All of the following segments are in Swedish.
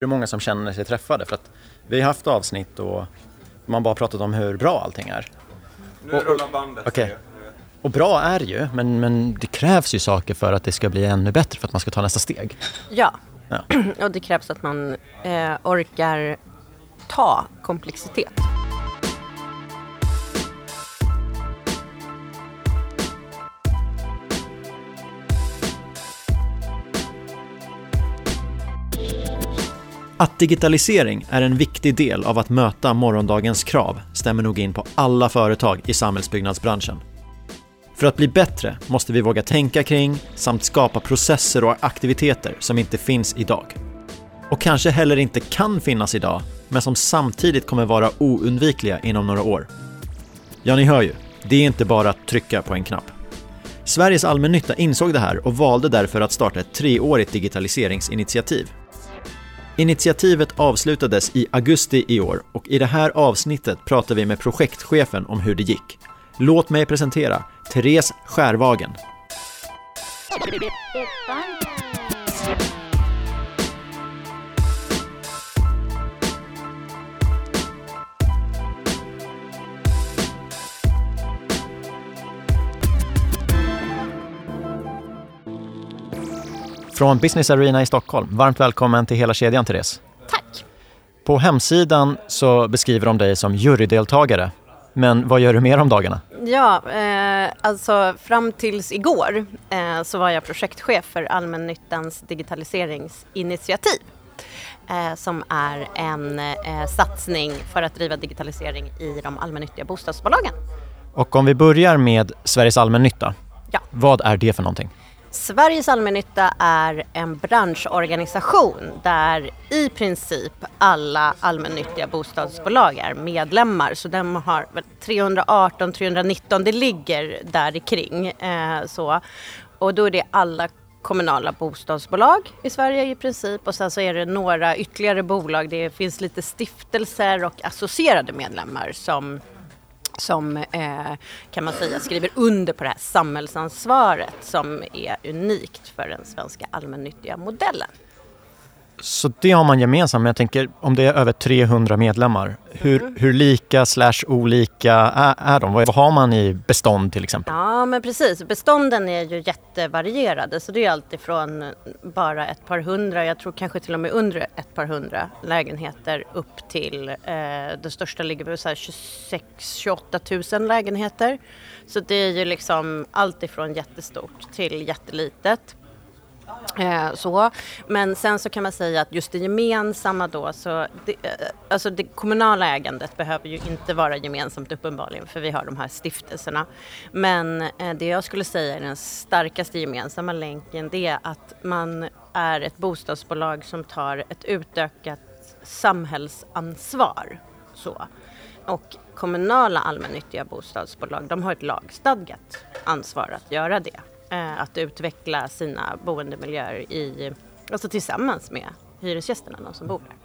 Det är många som känner sig träffade för att vi har haft avsnitt och man bara pratat om hur bra allting är. Nu rullar bandet. Okej. Och bra är ju, men, men det krävs ju saker för att det ska bli ännu bättre för att man ska ta nästa steg. Ja, Ja. och det krävs att man eh, orkar ta komplexitet. Att digitalisering är en viktig del av att möta morgondagens krav stämmer nog in på alla företag i samhällsbyggnadsbranschen. För att bli bättre måste vi våga tänka kring samt skapa processer och aktiviteter som inte finns idag. Och kanske heller inte kan finnas idag, men som samtidigt kommer vara oundvikliga inom några år. Ja, ni hör ju. Det är inte bara att trycka på en knapp. Sveriges allmännytta insåg det här och valde därför att starta ett treårigt digitaliseringsinitiativ. Initiativet avslutades i augusti i år och i det här avsnittet pratar vi med projektchefen om hur det gick. Låt mig presentera Therese Skärvagen. Från Business Arena i Stockholm, varmt välkommen till hela kedjan Therese. Tack! På hemsidan så beskriver de dig som jurydeltagare. Men vad gör du mer om dagarna? Ja, eh, alltså fram tills igår eh, så var jag projektchef för allmännyttans digitaliseringsinitiativ. Eh, som är en eh, satsning för att driva digitalisering i de allmännyttiga bostadsbolagen. Och om vi börjar med Sveriges allmännytta. Ja. Vad är det för någonting? Sveriges allmännytta är en branschorganisation där i princip alla allmännyttiga bostadsbolag är medlemmar. Så de har väl 318, 319, det ligger där kring. Eh, så. Och då är det alla kommunala bostadsbolag i Sverige i princip och sen så är det några ytterligare bolag. Det finns lite stiftelser och associerade medlemmar som som eh, kan man säga skriver under på det här samhällsansvaret som är unikt för den svenska allmännyttiga modellen. Så det har man gemensamt, men jag tänker om det är över 300 medlemmar, hur, hur lika slash olika är, är de? Vad vad har man i bestånd till exempel? Ja men precis, bestånden är ju jättevarierade så det är alltifrån bara ett par hundra, jag tror kanske till och med under ett par hundra lägenheter upp till eh, det största ligger på 26-28 000 lägenheter. Så det är ju liksom alltifrån jättestort till jättelitet. Eh, så. Men sen så kan man säga att just det gemensamma då, så det, eh, alltså det kommunala ägandet behöver ju inte vara gemensamt uppenbarligen för vi har de här stiftelserna. Men eh, det jag skulle säga är den starkaste gemensamma länken det är att man är ett bostadsbolag som tar ett utökat samhällsansvar. Så. Och kommunala allmännyttiga bostadsbolag de har ett lagstadgat ansvar att göra det att utveckla sina boendemiljöer i, alltså tillsammans med hyresgästerna, de som bor där.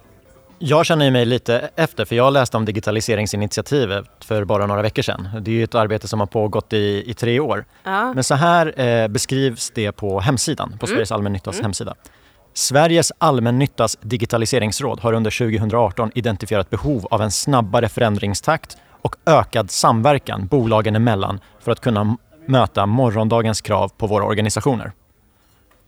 Jag känner mig lite efter, för jag läste om digitaliseringsinitiativet för bara några veckor sedan. Det är ett arbete som har pågått i, i tre år. Ja. Men så här eh, beskrivs det på hemsidan, på Sveriges allmännyttas hemsida. Sveriges allmännyttas digitaliseringsråd har under 2018 identifierat behov av en snabbare förändringstakt och ökad samverkan bolagen emellan för att kunna möta morgondagens krav på våra organisationer.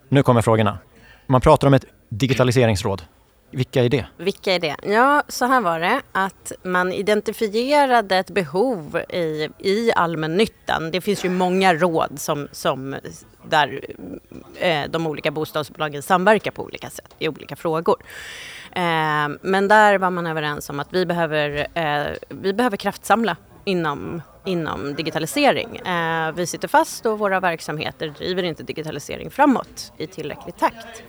Nu kommer frågorna. Man pratar om ett digitaliseringsråd. Vilka är det? Vilka är det? Ja, så här var det att man identifierade ett behov i, i allmännyttan. Det finns ju många råd som, som där eh, de olika bostadsbolagen samverkar på olika sätt i olika frågor. Eh, men där var man överens om att vi behöver, eh, vi behöver kraftsamla inom, inom digitalisering. Eh, vi sitter fast och våra verksamheter driver inte digitalisering framåt i tillräcklig takt.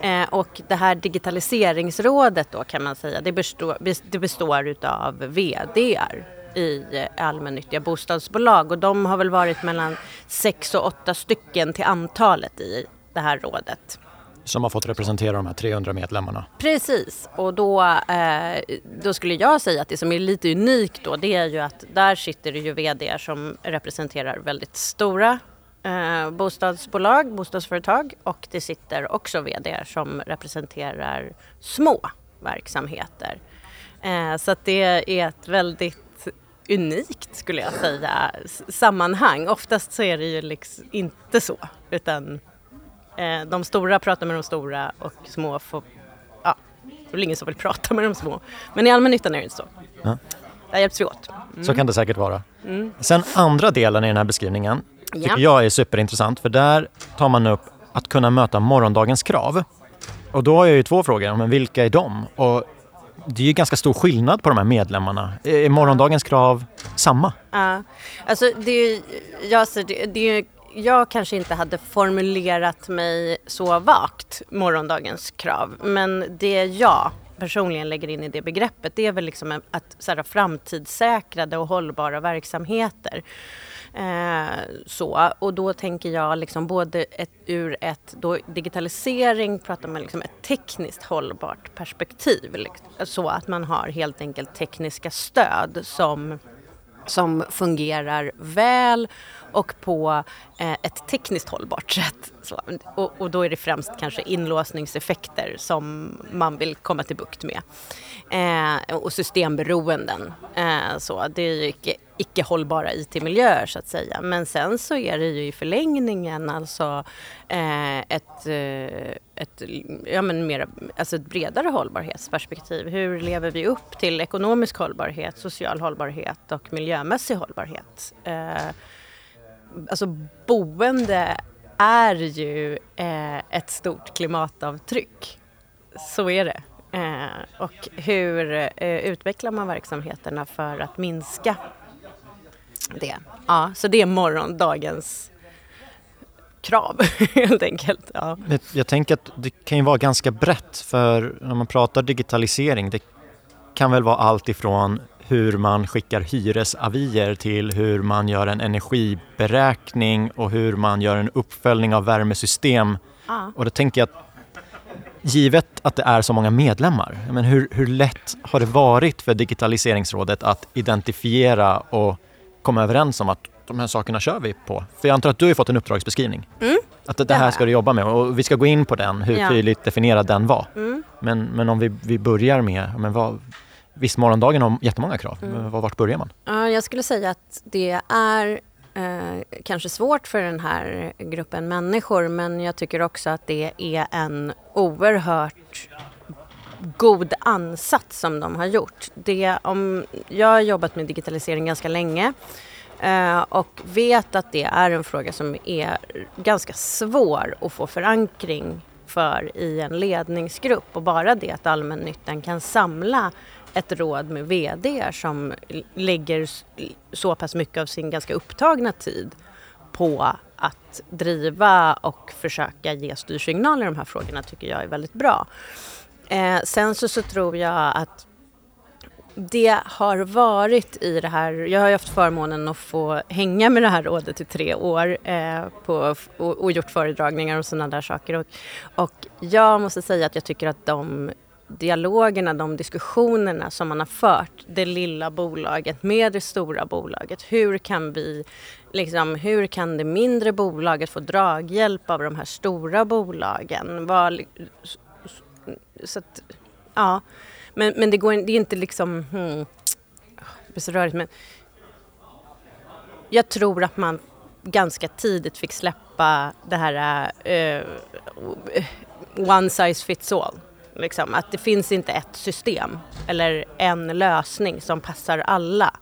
Eh, och det här digitaliseringsrådet då kan man säga, det består, det består utav VDR i allmännyttiga bostadsbolag och de har väl varit mellan sex och åtta stycken till antalet i det här rådet. Som har fått representera de här 300 medlemmarna. Precis, och då, eh, då skulle jag säga att det som är lite unikt då det är ju att där sitter det ju VD som representerar väldigt stora eh, bostadsbolag, bostadsföretag och det sitter också VD som representerar små verksamheter. Eh, så att det är ett väldigt unikt skulle jag säga sammanhang. Oftast så är det ju liksom inte så utan eh, de stora pratar med de stora och små får, ja, det är väl ingen som vill prata med de små. Men i allmännyttan är det inte så. Ja. Där hjälps vi åt. Mm. Så kan det säkert vara. Mm. Sen andra delen i den här beskrivningen tycker ja. jag är superintressant för där tar man upp att kunna möta morgondagens krav. Och då har jag ju två frågor, men vilka är de? Och det är ju ganska stor skillnad på de här medlemmarna. Är morgondagens krav samma? Ja, alltså det är, ja, så det, det är, jag kanske inte hade formulerat mig så vagt, morgondagens krav. Men det jag personligen lägger in i det begreppet det är väl liksom att så här, framtidssäkrade och hållbara verksamheter. Eh, så, och då tänker jag liksom både ett, ur ett då digitalisering, pratar man liksom ett tekniskt hållbart perspektiv. Liksom, så att man har helt enkelt tekniska stöd som som fungerar väl och på eh, ett tekniskt hållbart sätt. Så, och, och, då är det främst kanske inlåsningseffekter som man vill komma till bukt med. Eh, och systemberoenden. Eh, så, det är ju icke, icke hållbara IT-miljöer så att säga. Men sen så är det ju i förlängningen alltså eh, ett, eh, ett, ja, men mer, alltså ett bredare hållbarhetsperspektiv. Hur lever vi upp till ekonomisk hållbarhet, social hållbarhet och miljömässig hållbarhet? Eh, Alltså boende är ju eh, ett stort klimatavtryck. Så är det. Eh, och hur eh, utvecklar man verksamheterna för att minska det? Ja, så det är morgondagens krav helt enkelt. Ja. Jag, jag tänker att det kan ju vara ganska brett för när man pratar digitalisering det kan väl vara allt ifrån hur man skickar hyresavier till hur man gör en energiberäkning och hur man gör en uppföljning av värmesystem. Ah. Och då tänker jag att givet att det är så många medlemmar, men hur, hur lätt har det varit för Digitaliseringsrådet att identifiera och komma överens om att de här sakerna kör vi på? För jag antar att du har fått en uppdragsbeskrivning. Mm. Att det, det här ska du jobba med och vi ska gå in på den, hur ja. tydligt definierad den var. Mm. Men, men om vi, vi börjar med, men vad, Visst, morgondagen har jättemånga krav. Mm. Vart börjar man? Ja, jag skulle säga att det är eh, kanske svårt för den här gruppen människor men jag tycker också att det är en oerhört god ansats som de har gjort. Det, om, jag har jobbat med digitalisering ganska länge eh, och vet att det är en fråga som är ganska svår att få förankring för i en ledningsgrupp och bara det att allmännyttan kan samla ett råd med VD som lägger så pass mycket av sin ganska upptagna tid på att driva och försöka ge styrsignaler i de här frågorna tycker jag är väldigt bra. Eh, sen så, så tror jag att det har varit i det här, jag har ju haft förmånen att få hänga med det här rådet i tre år eh, på, och, och, gjort föredragningar och sådana där saker. Och, och jag måste säga att jag tycker att de dialogerna, de diskussionerna som man har fört, det lilla bolaget med det stora bolaget. Hur kan vi, liksom, hur kan det mindre bolaget få draghjälp av de här stora bolagen? Var, så att, ja. Men, men det, går, det är inte liksom, hmm, det blir så rörigt men jag tror att man ganska tidigt fick släppa det här uh, one size fits all. Liksom, att det finns inte ett system eller en lösning som passar alla.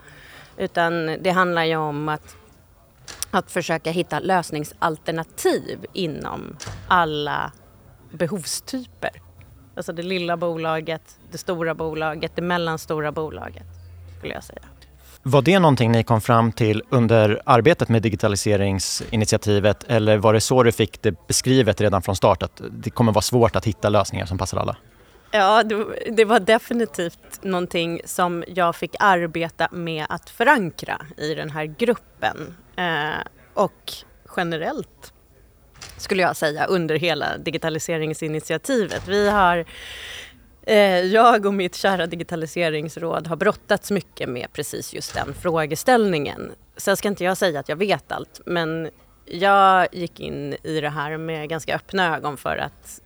Utan det handlar ju om att, att försöka hitta lösningsalternativ inom alla behovstyper. Alltså det lilla bolaget, det stora bolaget, det mellanstora bolaget skulle jag säga. Var det någonting ni kom fram till under arbetet med digitaliseringsinitiativet eller var det så du fick det beskrivet redan från start att det kommer vara svårt att hitta lösningar som passar alla? Ja, det var definitivt någonting som jag fick arbeta med att förankra i den här gruppen. Eh, och generellt skulle jag säga under hela digitaliseringsinitiativet. Vi har Eh, jag och mitt kära digitaliseringsråd har brottats mycket med precis just den frågeställningen. Sen ska inte jag säga att jag vet allt, men jag gick in i det här med ganska öppna ögon för att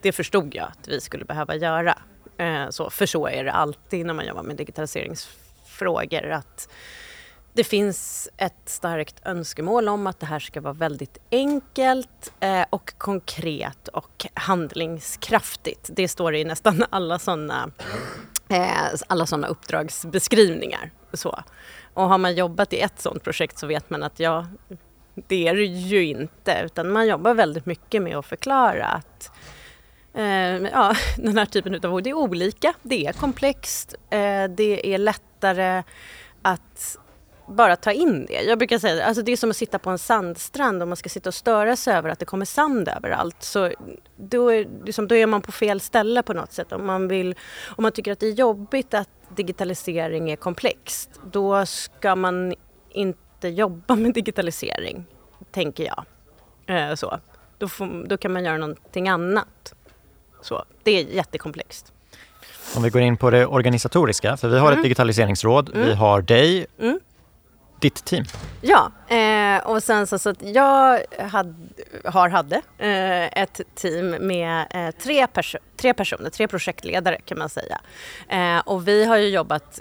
det förstod jag att vi skulle behöva göra. Eh, så, för så är det alltid när man jobbar med digitaliseringsfrågor. Att det finns ett starkt önskemål om att det här ska vara väldigt enkelt eh, och konkret och handlingskraftigt. Det står i nästan alla sådana eh, alla såna uppdragsbeskrivningar. Så. Och har man jobbat i ett sådant projekt så vet man att ja, det är det ju inte utan man jobbar väldigt mycket med att förklara att eh, ja, den här typen av ord, det är olika, det är komplext, det är lättare att bara ta in det. Jag brukar säga alltså det är som att sitta på en sandstrand och man ska sitta och störa sig över att det kommer sand överallt. Så då är, liksom, då är man på fel ställe på något sätt. Om man, vill, om man tycker att det är jobbigt att digitalisering är komplext, då ska man inte jobba med digitalisering, tänker jag. Eh, så. Då, får, då kan man göra någonting annat. Så. Det är jättekomplext. Om vi går in på det organisatoriska, för vi har mm. ett digitaliseringsråd, mm. vi har dig, mm ditt team? Ja, eh, och sen så, så att jag had, har hade eh, ett team med eh, tre, perso tre personer, tre projektledare kan man säga. Eh, och vi har ju jobbat,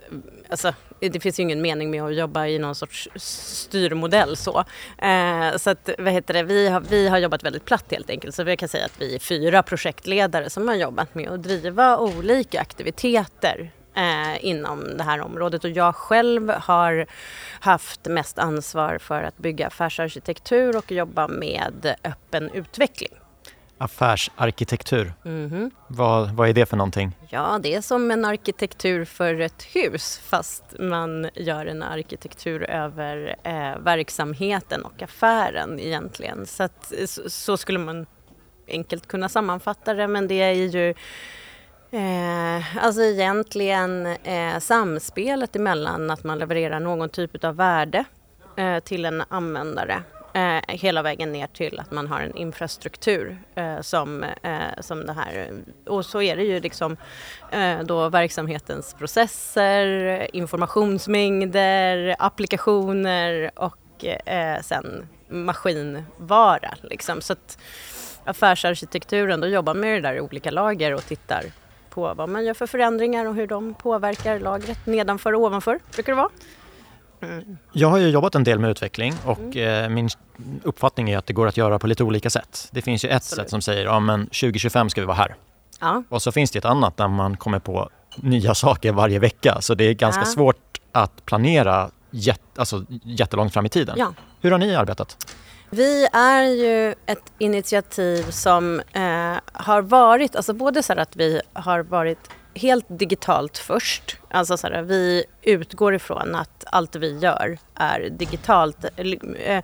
alltså det finns ju ingen mening med att jobba i någon sorts styrmodell så. Eh, så att, vad heter det, vi har, vi har jobbat väldigt platt helt enkelt. Så vi kan säga att vi är fyra projektledare som har jobbat med att driva olika aktiviteter eh, inom det här området och jag själv har haft mest ansvar för att bygga affärsarkitektur och jobba med öppen utveckling. Affärsarkitektur, mm -hmm. vad, vad är det för någonting? Ja, det är som en arkitektur för ett hus fast man gör en arkitektur över eh, verksamheten och affären egentligen. Så, att, så, så skulle man enkelt kunna sammanfatta det men det är ju Eh, alltså egentligen eh, samspelet emellan att man levererar någon typ av värde eh, till en användare eh, hela vägen ner till att man har en infrastruktur eh, som, eh, som det här. Och så är det ju liksom eh, då verksamhetens processer, informationsmängder, applikationer och eh, sen maskinvara. Liksom. Så att affärsarkitekturen, då jobbar man med det där i olika lager och tittar på vad man gör för förändringar och hur de påverkar lagret nedanför och ovanför, brukar det vara. Mm. Jag har ju jobbat en del med utveckling och mm. eh, min uppfattning är att det går att göra på lite olika sätt. Det finns ju ett Absolut. sätt som säger ja 2025 ska vi vara här. Ja. Och så finns det ett annat där man kommer på nya saker varje vecka så det är ganska ja. svårt att planera jät alltså, jättelångt fram i tiden. Ja. Hur har ni arbetat? Vi är ju ett initiativ som eh, har varit, alltså både så att vi har varit helt digitalt först. Alltså så här, vi utgår ifrån att allt vi gör är digitalt. Eh,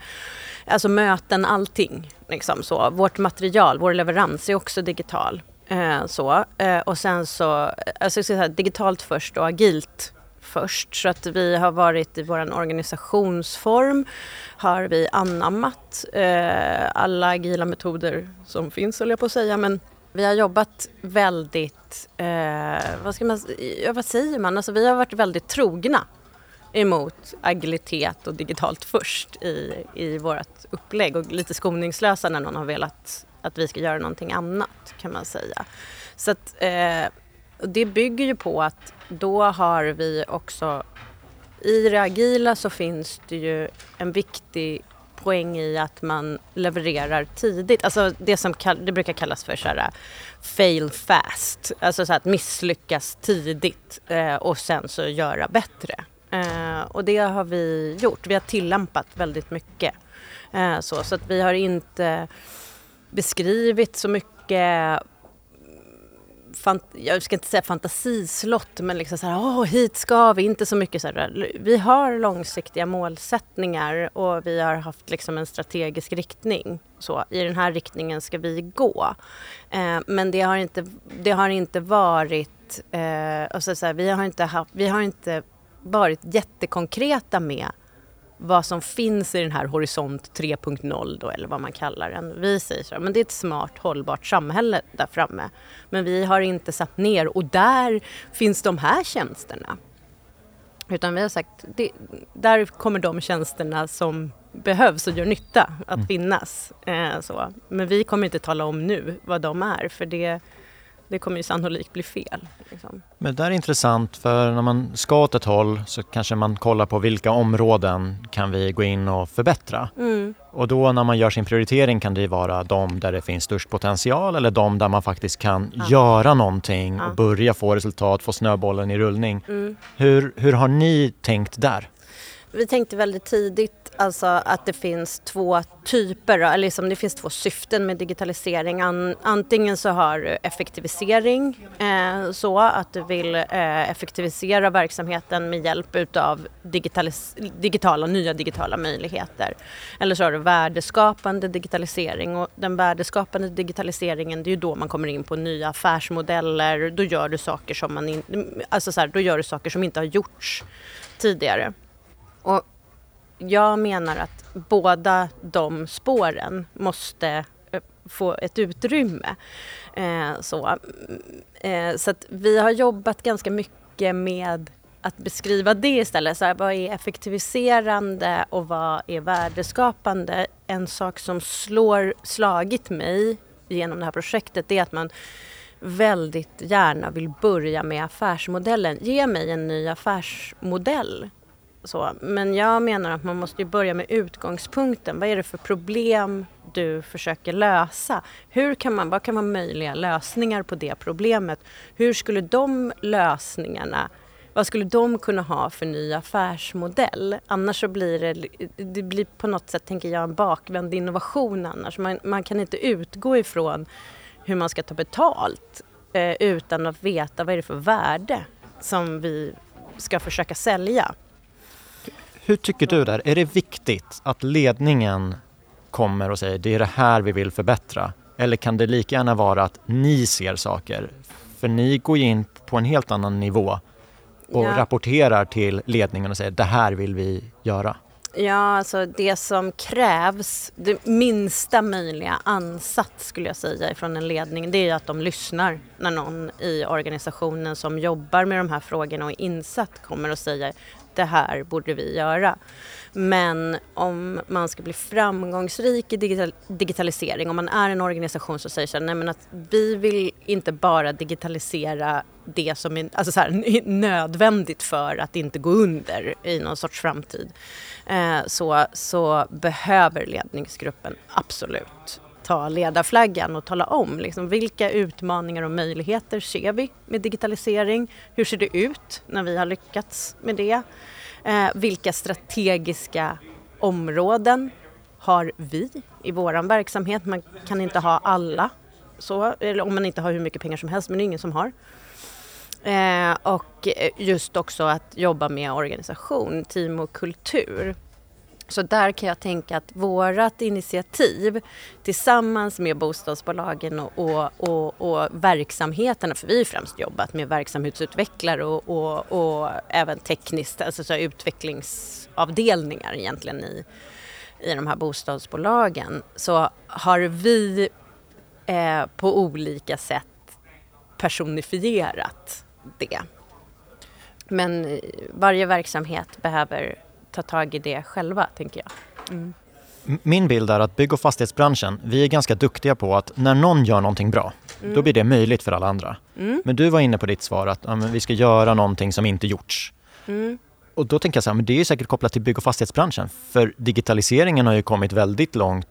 alltså möten, allting. Liksom så. Vårt material, vår leverans är också digital. Eh, så. Eh, och sen så, alltså så här, digitalt först och agilt först. Så att vi har varit i vår organisationsform, har vi anammat eh, alla agila metoder som finns, höll jag på att säga. Men vi har jobbat väldigt, eh, vad, ska man, vad säger man, alltså vi har varit väldigt trogna emot agilitet och digitalt först i, i vårt upplägg och lite skoningslösa när någon har velat att vi ska göra någonting annat kan man säga. Så att, eh, det bygger ju på att då har vi också i det agila så finns det ju en viktig poäng i att man levererar tidigt. Alltså det som det brukar kallas för så här, äh, fail fast. Alltså så att misslyckas tidigt eh, och sen så göra bättre. Eh, och det har vi gjort. Vi har tillämpat väldigt mycket. Eh, så, så att vi har inte beskrivit så mycket jag ska inte säga fantasislott, men liksom så här, åh, hit ska vi, inte så mycket så här. Vi har långsiktiga målsättningar och vi har haft liksom en strategisk riktning. Så, I den här riktningen ska vi gå. Eh, men det har inte, det har inte varit, eh, alltså så här, vi, har inte haft, vi har inte varit jättekonkreta med vad som finns i den här horisont 3.0 då, eller vad man kallar den. Vi säger så, men det är ett smart hållbart samhälle där framme. Men vi har inte satt ner och där finns de här tjänsterna. Utan vi har sagt, det, där kommer de tjänsterna som behövs och gör nytta att mm. finnas. Eh, så. Men vi kommer inte tala om nu vad de är för det, Det kommer ju sannolikt bli fel. Liksom. Men det där är intressant för när man ska åt ett håll så kanske man kollar på vilka områden kan vi gå in och förbättra. Mm. Och då när man gör sin prioritering kan det vara de där det finns störst potential eller de där man faktiskt kan Ja. göra någonting Ja. och börja få resultat, få snöbollen i rullning. Mm. Hur, hur har ni tänkt där? Vi tänkte väldigt tidigt alltså att det finns två typer, eller liksom det finns två syften med digitalisering. An, antingen så har du effektivisering, eh, så att du vill eh, effektivisera verksamheten med hjälp utav digitala, nya digitala möjligheter. Eller så har du värdeskapande digitalisering och den värdeskapande digitaliseringen det är ju då man kommer in på nya affärsmodeller, då gör du saker som man in, alltså så här, då gör du saker som inte har gjorts tidigare. Och jag menar att båda de spåren måste eh, få ett utrymme. Eh, så eh, så att vi har jobbat ganska mycket med att beskriva det istället. Så här, vad är effektiviserande och vad är värdeskapande? En sak som slår, slagit mig genom det här projektet är att man väldigt gärna vill börja med affärsmodellen. Ge mig en ny affärsmodell. Så, men jag menar att man måste ju börja med utgångspunkten. Vad är det för problem du försöker lösa? Hur kan man, vad kan vara möjliga lösningar på det problemet? Hur skulle de lösningarna vad skulle de kunna ha för ny affärsmodell? Annars så blir det, det blir på något sätt, tänker jag, en bakvänd innovation annars. Man, man kan inte utgå ifrån hur man ska ta betalt eh, utan att veta vad är det för värde som vi ska försöka sälja. Hur tycker du där? Är det viktigt att ledningen kommer och säger det är det här vi vill förbättra? Eller kan det lika gärna vara att ni ser saker? För ni går ju in på en helt annan nivå och Ja. rapporterar till ledningen och säger det här vill vi göra. Ja, alltså det som krävs, det minsta möjliga ansats skulle jag säga från en ledning, det är att de lyssnar när någon i organisationen som jobbar med de här frågorna och är insatt kommer och säger det här borde vi göra. Men om man ska bli framgångsrik i digital, digitalisering, om man är en organisation som säger så här, nej men att vi vill inte bara digitalisera det som är alltså så här, nödvändigt för att inte gå under i någon sorts framtid, eh, så, så behöver ledningsgruppen absolut ta ledarflaggan och tala om liksom, vilka utmaningar och möjligheter ser vi med digitalisering? Hur ser det ut när vi har lyckats med det? Eh, vilka strategiska områden har vi i vår verksamhet? Man kan inte ha alla, så, eller om man inte har hur mycket pengar som helst, men det är ingen som har. Eh, och just också att jobba med organisation, team och kultur. Så där kan jag tänka att vårat initiativ tillsammans med bostadsbolagen och, och, och, och verksamheterna, för vi har främst jobbat med verksamhetsutvecklare och, och, och även tekniskt, alltså så här utvecklingsavdelningar egentligen i, i de här bostadsbolagen, så har vi eh, på olika sätt personifierat det. Men eh, varje verksamhet behöver ta tag i det själva, tänker jag. Mm. Min bild är att bygg och fastighetsbranschen, vi är ganska duktiga på att när någon gör någonting bra, då blir det möjligt för alla andra. Mm. Men du var inne på ditt svar att ja, men vi ska göra någonting som inte gjorts. Mm. Och då tänker jag så här, men det är säkert kopplat till bygg och fastighetsbranschen. För digitaliseringen har ju kommit väldigt långt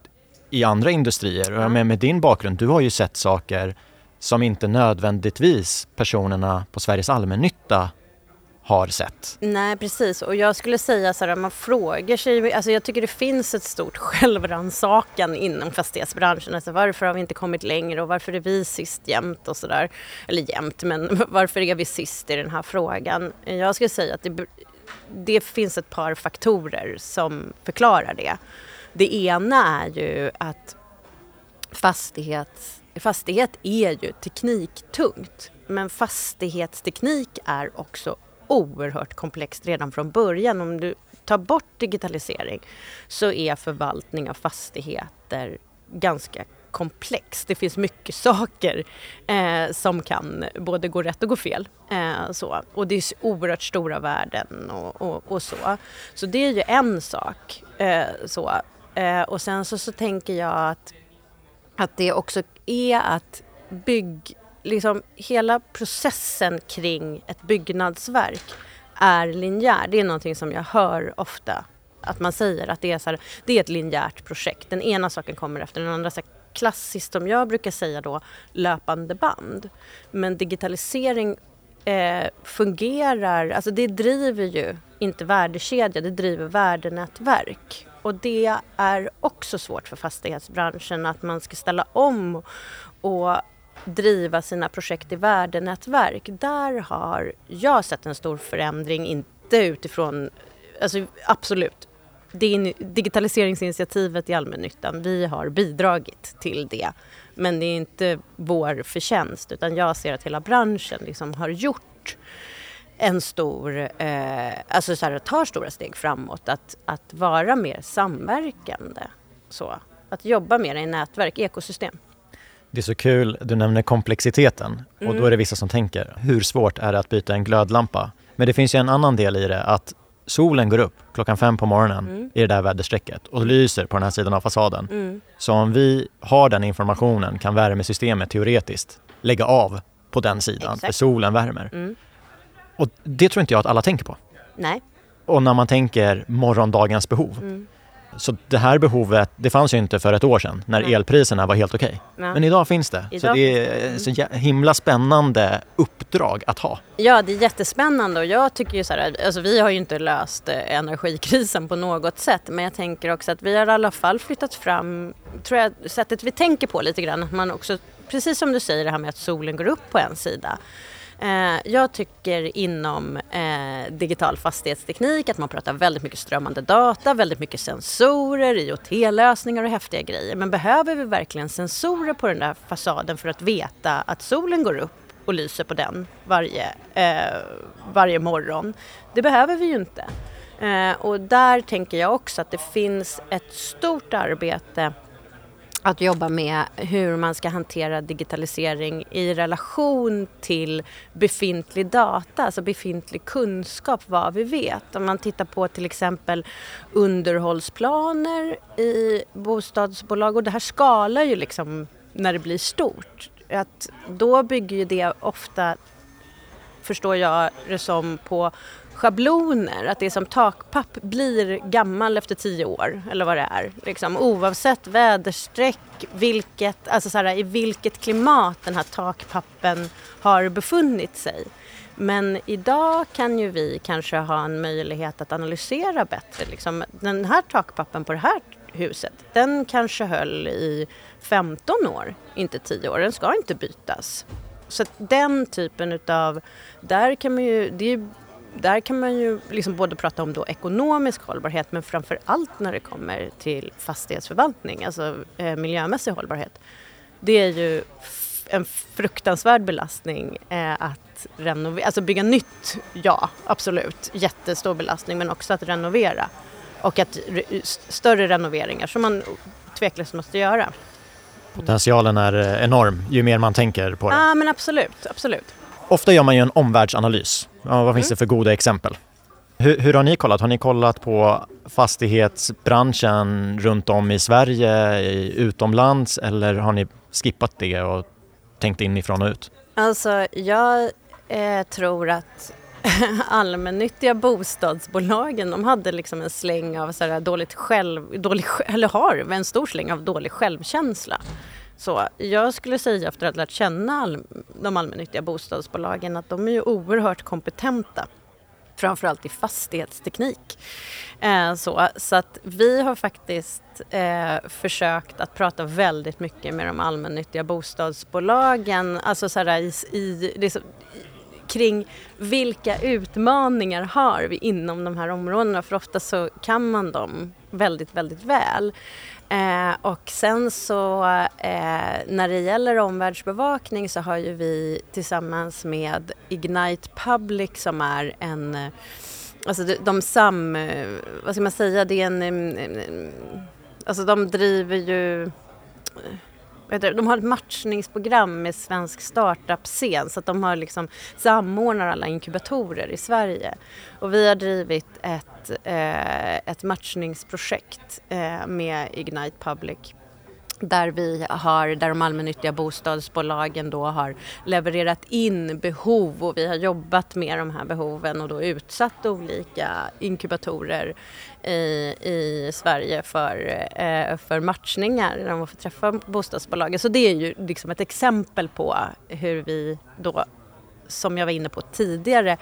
i andra industrier. Och jag menar, med din bakgrund, du har ju sett saker som inte nödvändigtvis personerna på Sveriges allmännytta har sett. Nej, precis. Och jag skulle säga så här, man frågar sig, alltså jag tycker det finns ett stort självrannsakan inom fastighetsbranschen. Alltså varför har vi inte kommit längre och varför är vi sist jämt och sådär. Eller jämt, men varför är vi sist i den här frågan? Jag skulle säga att det, det finns ett par faktorer som förklarar det. Det ena är ju att fastighets, fastighet är ju tekniktungt. Men fastighetsteknik är också oerhört komplext redan från början. Om du tar bort digitalisering så är förvaltning av fastigheter ganska komplext. Det finns mycket saker eh, som kan både gå rätt och gå fel. Eh, så. Och det är oerhört stora värden och, och, och så. Så det är ju en sak. Eh, så. Eh, och sen så, så tänker jag att, att det också är att bygg liksom hela processen kring ett byggnadsverk är linjär. Det är någonting som jag hör ofta att man säger att det är, så här, det är ett linjärt projekt. Den ena saken kommer efter den andra. Så här, klassiskt som jag brukar säga då löpande band. Men digitalisering eh, fungerar, alltså det driver ju inte värdekedja, det driver värdenätverk. Och det är också svårt för fastighetsbranschen att man ska ställa om och driva sina projekt i värdenätverk. Där har jag sett en stor förändring, inte utifrån, alltså absolut, det digitaliseringsinitiativet i allmännyttan, vi har bidragit till det. Men det är inte vår förtjänst utan jag ser att hela branschen liksom har gjort en stor, eh, alltså så här, tar stora steg framåt att, att vara mer samverkande. Så, att jobba mer i nätverk, ekosystem. Det är så kul, du nämner komplexiteten och mm. då är det vissa som tänker, hur svårt är det att byta en glödlampa? Men det finns ju en annan del i det, att solen går upp klockan fem på morgonen mm. i det där väderstrecket och lyser på den här sidan av fasaden. Mm. Så om vi har den informationen kan värmesystemet teoretiskt lägga av på den sidan, Exakt. för solen värmer. Mm. Och det tror inte jag att alla tänker på. Nej. Och när man tänker morgondagens behov, mm. Så det här behovet, det fanns ju inte för ett år sedan när Nej. elpriserna var helt okej. Okay. Men idag finns det. Idag så det är så himla spännande uppdrag att ha. Ja, det är jättespännande och jag tycker ju så här, alltså vi har ju inte löst eh, energikrisen på något sätt men jag tänker också att vi har i alla fall flyttat fram, tror jag, sättet vi tänker på lite grann, att man också, precis som du säger det här med att solen går upp på en sida, Eh, jag tycker inom eh, digital fastighetsteknik att man pratar väldigt mycket strömmande data, väldigt mycket sensorer, IoT-lösningar och häftiga grejer. Men behöver vi verkligen sensorer på den där fasaden för att veta att solen går upp och lyser på den varje, eh, varje morgon? Det behöver vi ju inte. Eh, och där tänker jag också att det finns ett stort arbete att jobba med hur man ska hantera digitalisering i relation till befintlig data, alltså befintlig kunskap, vad vi vet. Om man tittar på till exempel underhållsplaner i bostadsbolag och det här skalar ju liksom när det blir stort. Att då bygger ju det ofta, förstår jag det som, på schabloner, att det som takpapp blir gammal efter tio år eller vad det är. Liksom, oavsett väderstreck, vilket, alltså så här, i vilket klimat den här takpappen har befunnit sig. Men idag kan ju vi kanske ha en möjlighet att analysera bättre. Liksom, den här takpappen på det här huset, den kanske höll i 15 år, inte 10 år. Den ska inte bytas. Så den typen utav, där kan man ju, det är där kan man ju liksom både prata om då ekonomisk hållbarhet men framför allt när det kommer till fastighetsförvaltning, alltså eh, miljömässig hållbarhet. Det är ju en fruktansvärd belastning eh, att renovera, alltså bygga nytt, ja absolut, jättestor belastning men också att renovera och att re större renoveringar som man tveklöst måste göra. Potentialen är eh, enorm ju mer man tänker på det. Ja men absolut, absolut. Ofta gör man ju en omvärldsanalys. Ja, vad finns det för goda exempel? Hur, hur, har ni kollat? Har ni kollat på fastighetsbranschen runt om i Sverige, utomlands eller har ni skippat det och tänkt inifrån och ut? Alltså, jag eh, tror att allmännyttiga bostadsbolagen de hade liksom en släng av så dåligt själv, dålig, eller har en stor släng av dålig självkänsla. Så jag skulle säga efter att ha lärt känna all, de allmännyttiga bostadsbolagen att de är ju oerhört kompetenta framförallt i fastighetsteknik. Eh, så, så att vi har faktiskt eh, försökt att prata väldigt mycket med de allmännyttiga bostadsbolagen, alltså så här, i, i, liksom, kring vilka utmaningar har vi inom de här områdena för ofta så kan man dem väldigt, väldigt väl. Eh, och sen så eh, när det gäller omvärldsbevakning så har ju vi tillsammans med Ignite Public som är en Alltså de, de sam, vad ska man säga, det är en, alltså de driver ju de har ett matchningsprogram med svensk startup-scen så att de har liksom samordnar alla inkubatorer i Sverige. Och vi har drivit ett, eh, ett matchningsprojekt eh, med Ignite Public där, vi har, där de allmännyttiga bostadsbolagen då har levererat in behov och vi har jobbat med de här behoven och då utsatt olika inkubatorer i, i Sverige för, eh, för matchningar när de får träffa bostadsbolagen. Så det är ju liksom ett exempel på hur vi då, som jag var inne på tidigare,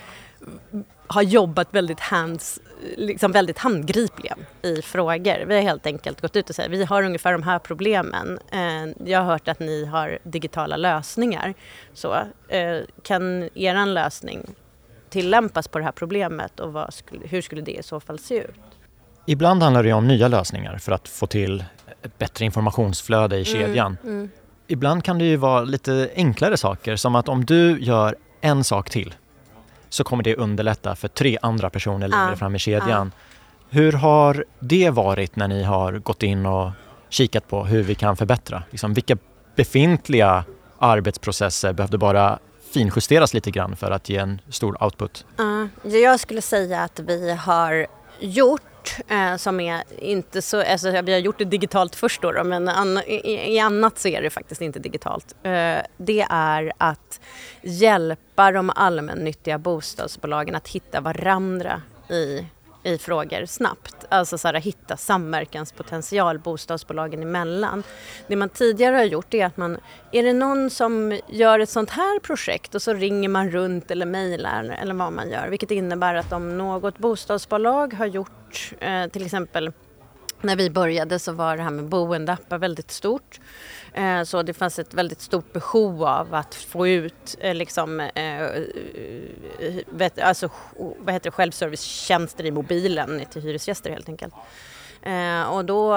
har jobbat väldigt, hands, liksom väldigt handgripligen i frågor. Vi har helt enkelt gått ut och sagt vi har ungefär de här problemen. Eh, jag har hört att ni har digitala lösningar. Så, eh, kan er lösning tillämpas på det här problemet och skulle, hur skulle det i så fall se ut? Ibland handlar det om nya lösningar för att få till ett bättre informationsflöde i mm, kedjan. Mm, mm. Ibland kan det ju vara lite enklare saker som att om du gör en sak till så kommer det underlätta för tre andra personer längre ja. fram i kedjan. Ja. Hur har det varit när ni har gått in och kikat på hur vi kan förbättra? Liksom, vilka befintliga arbetsprocesser behövde bara finjusteras lite grann för att ge en stor output? Uh, jag skulle säga att vi har gjort eh, som är inte så, alltså vi har gjort det digitalt först då, då men an, i, i, annat så är det faktiskt inte digitalt. Eh, det är att hjälpa de allmännyttiga bostadsbolagen att hitta varandra i i frågor snabbt. Alltså så här, hitta samverkanspotential bostadsbolagen emellan. Det man tidigare har gjort är att man, är det någon som gör ett sånt här projekt och så ringer man runt eller mejlar eller vad man gör. Vilket innebär att om något bostadsbolag har gjort eh, till exempel när vi började så var det här med boendeappar väldigt stort. Eh, så det fanns ett väldigt stort behov av att få ut eh, liksom, eh, eh alltså, vad heter det, självservicetjänster i mobilen till hyresgäster helt enkelt. Eh, och då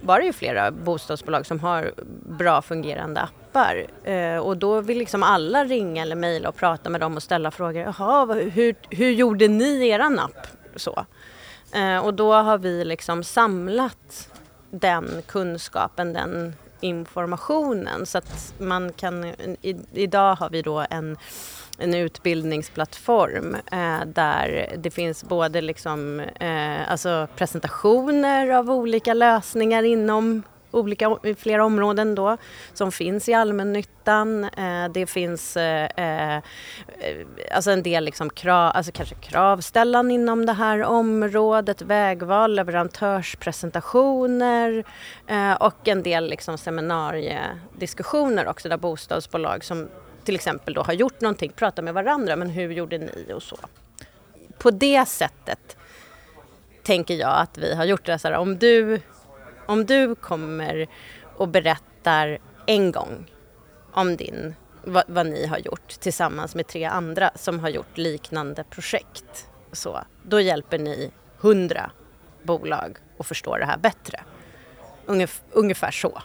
var det ju flera bostadsbolag som har bra fungerande appar. Eh, och då vill liksom alla ringa eller mejla och prata med dem och ställa frågor. Jaha, hur, hur gjorde ni eran app? Så. och då har vi liksom samlat den kunskapen, den informationen. Så att man kan, i, idag har vi då en en utbildningsplattform eh, där det finns både liksom, eh, alltså presentationer av olika lösningar inom olika, flera områden då som finns i allmännyttan. Eh, det finns eh, eh alltså en del liksom krav, alltså kanske kravställan inom det här området, vägval, leverantörspresentationer eh, och en del liksom seminariediskussioner också där bostadsbolag som till exempel då har gjort någonting pratar med varandra, men hur gjorde ni och så. På det sättet tänker jag att vi har gjort det. Så här, om du om du kommer och berättar en gång om din, vad, vad, ni har gjort tillsammans med tre andra som har gjort liknande projekt. Så, då hjälper ni hundra bolag att förstå det här bättre. Ungef ungefär så.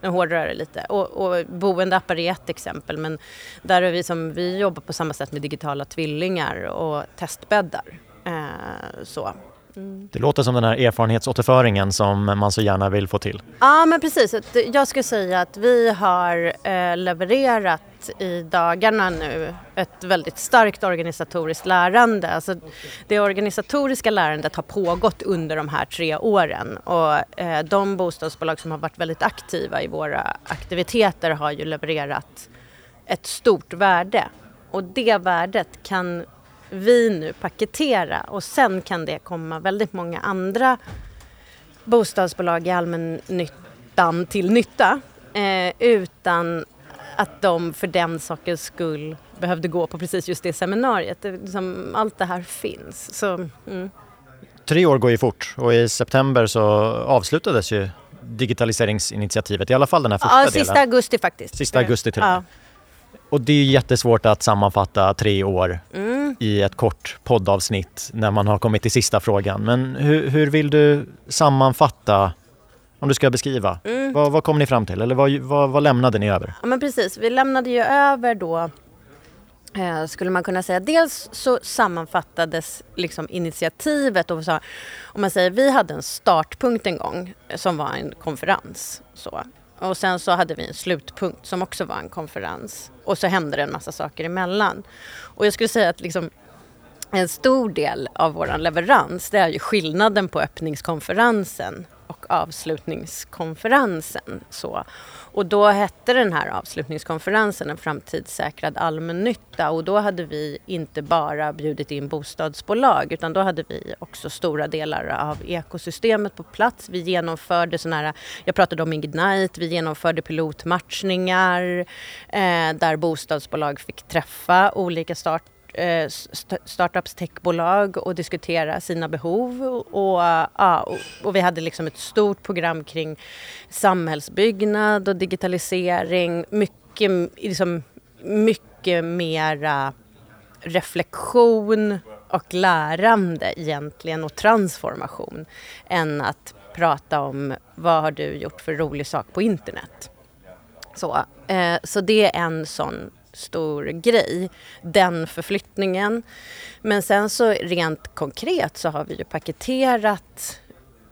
Nu hårdrar det lite. Och, och boendeappar är ett exempel men där är vi som, vi jobbar på samma sätt med digitala tvillingar och testbäddar. Eh, så. Det låter som den här erfarenhetsåterföringen som man så gärna vill få till. Ja men precis. Jag skulle säga att vi har eh, levererat i dagarna nu ett väldigt starkt organisatoriskt lärande. Alltså det organisatoriska lärandet har pågått under de här tre åren och eh, de bostadsbolag som har varit väldigt aktiva i våra aktiviteter har ju levererat ett stort värde och det värdet kan vi nu paketera och sen kan det komma väldigt många andra bostadsbolag i allmännyttan till nytta eh, utan att de för den sakens skull behövde gå på precis just det seminariet. Det, liksom, allt det här finns. Så, mm. Tre år går ju fort och i september så avslutades ju digitaliseringsinitiativet, i alla fall den här första ja, delen. Sista augusti faktiskt. Sista augusti till och med. Ja. Och det är jättesvårt att sammanfatta tre år mm. i ett kort poddavsnitt när man har kommit till sista frågan. Men hur, hur vill du sammanfatta, om du ska beskriva, mm. vad, vad kom ni fram till eller vad, vad, vad, lämnade ni över? Ja men precis, vi lämnade ju över då eh, skulle man kunna säga. Dels så sammanfattades liksom initiativet och så, om man säger vi hade en startpunkt en gång som var en konferens. Så. Och sen så hade vi en slutpunkt som också var en konferens. Och så hände det en massa saker emellan. Och jag skulle säga att liksom en stor del av vår leverans det är ju skillnaden på öppningskonferensen och avslutningskonferensen. Så. Och då hette den här avslutningskonferensen en framtidssäkrad allmännytta och då hade vi inte bara bjudit in bostadsbolag utan då hade vi också stora delar av ekosystemet på plats. Vi genomförde sådana här, jag pratade om Ignite, vi genomförde pilotmatchningar eh, där bostadsbolag fick träffa olika start Eh, startups, techbolag och diskutera sina behov. Och, ah, ja, och, vi hade liksom ett stort program kring samhällsbyggnad och digitalisering. Mycket, liksom, mycket mera reflektion och lärande egentligen och transformation än att prata om vad har du gjort för rolig sak på internet. Så, eh, så det är en sån stor grej, den förflyttningen. Men sen så rent konkret så har vi ju paketerat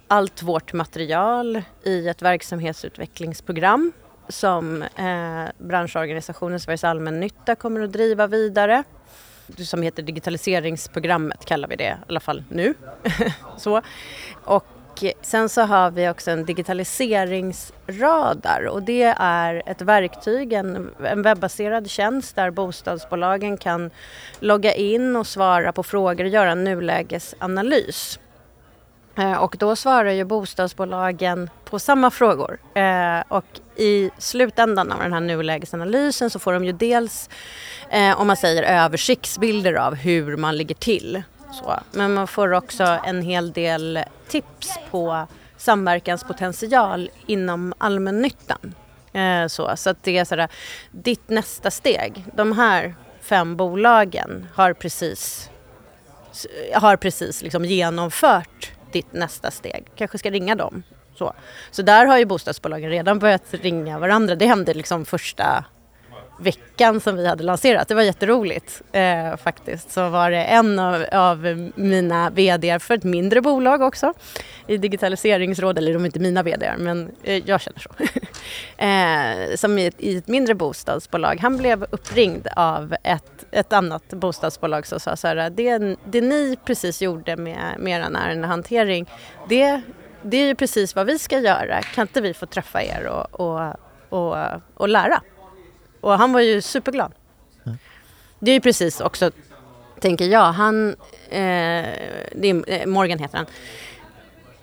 allt vårt material i ett verksamhetsutvecklingsprogram som eh, branschorganisationen Sveriges Allmännytta kommer att driva vidare som heter digitaliseringsprogrammet kallar vi det i alla fall nu. så. Och sen så har vi också en digitaliseringsradar och det är ett verktyg, en, en webbaserad tjänst där bostadsbolagen kan logga in och svara på frågor och göra en nulägesanalys. Eh, och då svarar ju bostadsbolagen på samma frågor. Eh, och i slutändan av den här nulägesanalysen så får de ju dels, eh, om man säger översiktsbilder av hur man ligger till så. Men man får också en hel del tips på samverkanspotential inom allmännyttan. Eh, så, så att det är sådär, ditt nästa steg, de här fem bolagen har precis, har precis liksom genomfört ditt nästa steg. Kanske ska ringa dem. Så. så där har ju bostadsbolagen redan börjat ringa varandra. Det hände liksom första veckan som vi hade lanserat. Det var jätteroligt eh, faktiskt. Så var det en av, av mina VD för ett mindre bolag också i digitaliseringsråd, eller de är inte mina VD men eh, jag känner så. eh, som i ett, i ett, mindre bostadsbolag. Han blev uppringd av ett, ett annat bostadsbolag som sa så här, det, det ni precis gjorde med, med er ärendehantering, det, det är ju precis vad vi ska göra. Kan inte vi få träffa er och, och, och, och lära? Och han var ju superglad. Mm. Det är ju precis också, tänker jag, han, eh, det är, eh, Morgan heter han.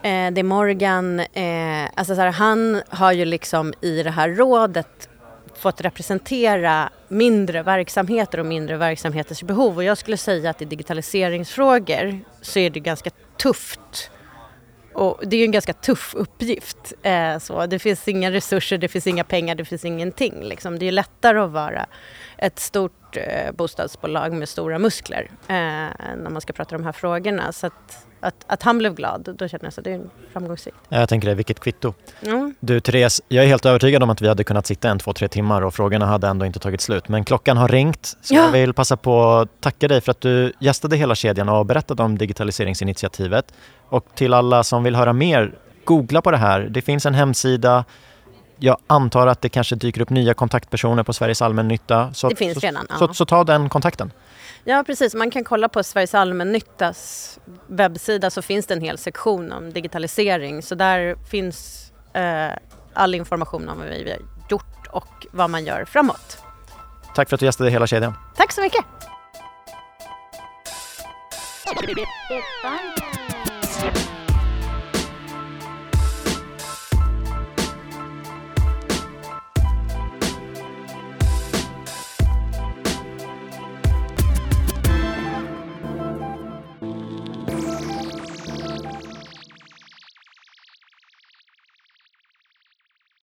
Eh, det är Morgan, eh, alltså så här, han har ju liksom i det här rådet fått representera mindre verksamheter och mindre verksamheters behov. Och jag skulle säga att i digitaliseringsfrågor så är det ganska tufft och det är ju en ganska tuff uppgift. Eh, så. Det finns inga resurser, det finns inga pengar, det finns ingenting. Liksom. Det är lättare att vara ett stort eh, bostadsbolag med stora muskler eh, när man ska prata de här frågorna. Så att, att, att han blev glad, då känner jag att det är framgångsrikt. Jag tänker det, vilket kvitto. Mm. Du Therese, jag är helt övertygad om att vi hade kunnat sitta en, två, tre timmar och frågorna hade ändå inte tagit slut. Men klockan har ringt så ja. jag vill passa på att tacka dig för att du gästade hela kedjan och berättade om digitaliseringsinitiativet. Och till alla som vill höra mer, googla på det här. Det finns en hemsida. Jag antar att det kanske dyker upp nya kontaktpersoner på Sveriges allmännytta. Så, det finns redan. Så, ja. så, så ta den kontakten. Ja precis, man kan kolla på Sveriges allmännyttas webbsida så finns det en hel sektion om digitalisering. Så där finns eh, all information om vad vi har gjort och vad man gör framåt. Tack för att du gästade hela kedjan. Tack så mycket. Thank you.